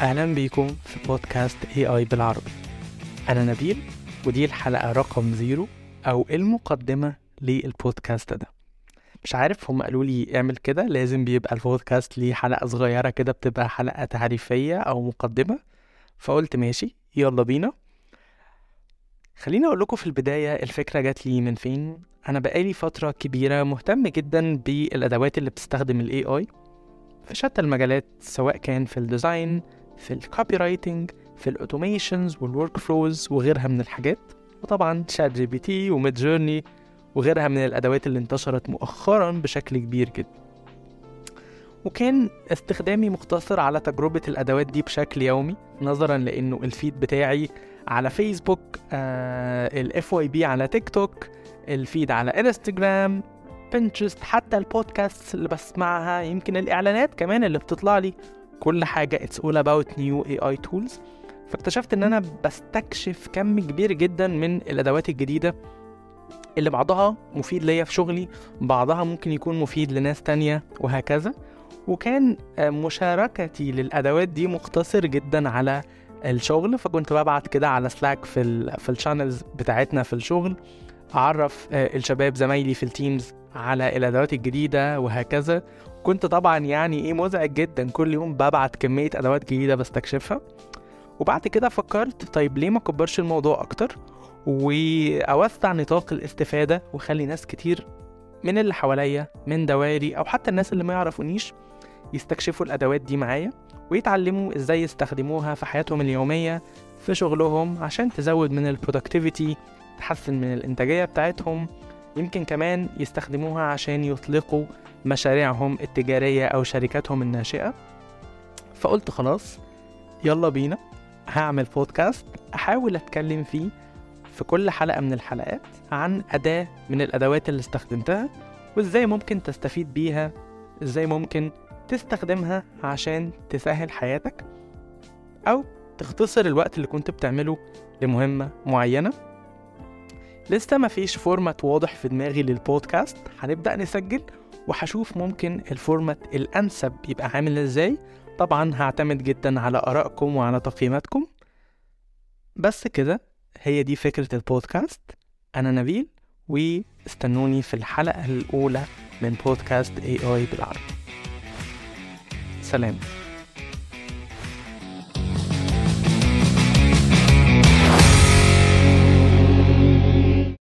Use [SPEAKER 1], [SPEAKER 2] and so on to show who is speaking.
[SPEAKER 1] أهلا بيكم في بودكاست AI بالعربي. أنا نبيل ودي الحلقة رقم zero أو المقدمة للبودكاست ده. مش عارف هم قالوا لي اعمل كده. لازم بيبقى البودكاست ليه حلقة صغيرة كده بتبقى حلقة تعريفية أو مقدمة. فقلت ماشي يلا بينا. خليني أقول لكم في البداية الفكرة جات لي من فين؟ أنا بقالي فترة كبيرة مهتم جدا بالأدوات اللي بتستخدم ال AI في شتى المجالات سواء كان في ال design في ال copywriting في ال automations وال workflows وغيرها من الحاجات. وطبعا ChatGPT و Midjourney وغيرها من الأدوات اللي انتشرت مؤخرا بشكل كبير جدا. وكان استخدامي مقتصر على تجربة الأدوات دي بشكل يومي نظرا لأنه ال feed بتاعي على فيسبوك آه ال FYP على تيك توك ال feed على انستجرام Pinterest حتى البودكاست اللي بسمعها يمكن الإعلانات كمان اللي بتطلع لي. كل حاجة. It's all about new AI tools. فاكتشفت إن أنا بستكشف كم كبير جدا من الأدوات الجديدة اللي بعضها مفيد ليا في شغلي بعضها ممكن يكون مفيد لناس تانية وهكذا. وكان مشاركتي للأدوات دي مقتصر جدا على الشغل. فكنت ببعت كده على Slack في في ال channels بتاعتنا في الشغل أعرف الشباب زمايلي في التيمز على الأدوات الجديدة وهكذا. كنت طبعا يعني إيه مزعج جدا. كل يوم ببعت كمية أدوات جديدة بستكشفها. وبعد كده فكرت طيب ليه ما كبرش الموضوع أكتر؟ وأوسع نطاق الاستفادة وأخلي ناس كتير من اللي حواليا من دوائري أو حتى الناس اللي ما يعرفونيش يستكشفوا الأدوات دي معايا ويتعلموا إزاي يستخدموها في حياتهم اليومية في شغلهم عشان تزود من البرودكتيفيتي تحسن من الإنتاجية بتاعتهم. يمكن كمان يستخدموها عشان يطلقوا مشاريعهم التجارية أو شركاتهم الناشئة. فقلت خلاص يلا بينا هعمل بودكاست أحاول أتكلم فيه في كل حلقة من الحلقات عن أداة من الأدوات اللي استخدمتها وإزاي ممكن تستفيد بيها إزاي ممكن تستخدمها عشان تسهل حياتك أو تختصر الوقت اللي كنت بتعمله لمهمة معينة. لسه مفيش format واضح في دماغي للبودكاست هنبدأ نسجل وهشوف ممكن ال format الأنسب يبقى عامل إزاي. طبعا هعتمد جدا على آرائكم وعلى تقييماتكم. بس كده هي دي فكرة البودكاست. أنا نبيل واستنوني في الحلقة الأولى من بودكاست AI بالعربي. سلام.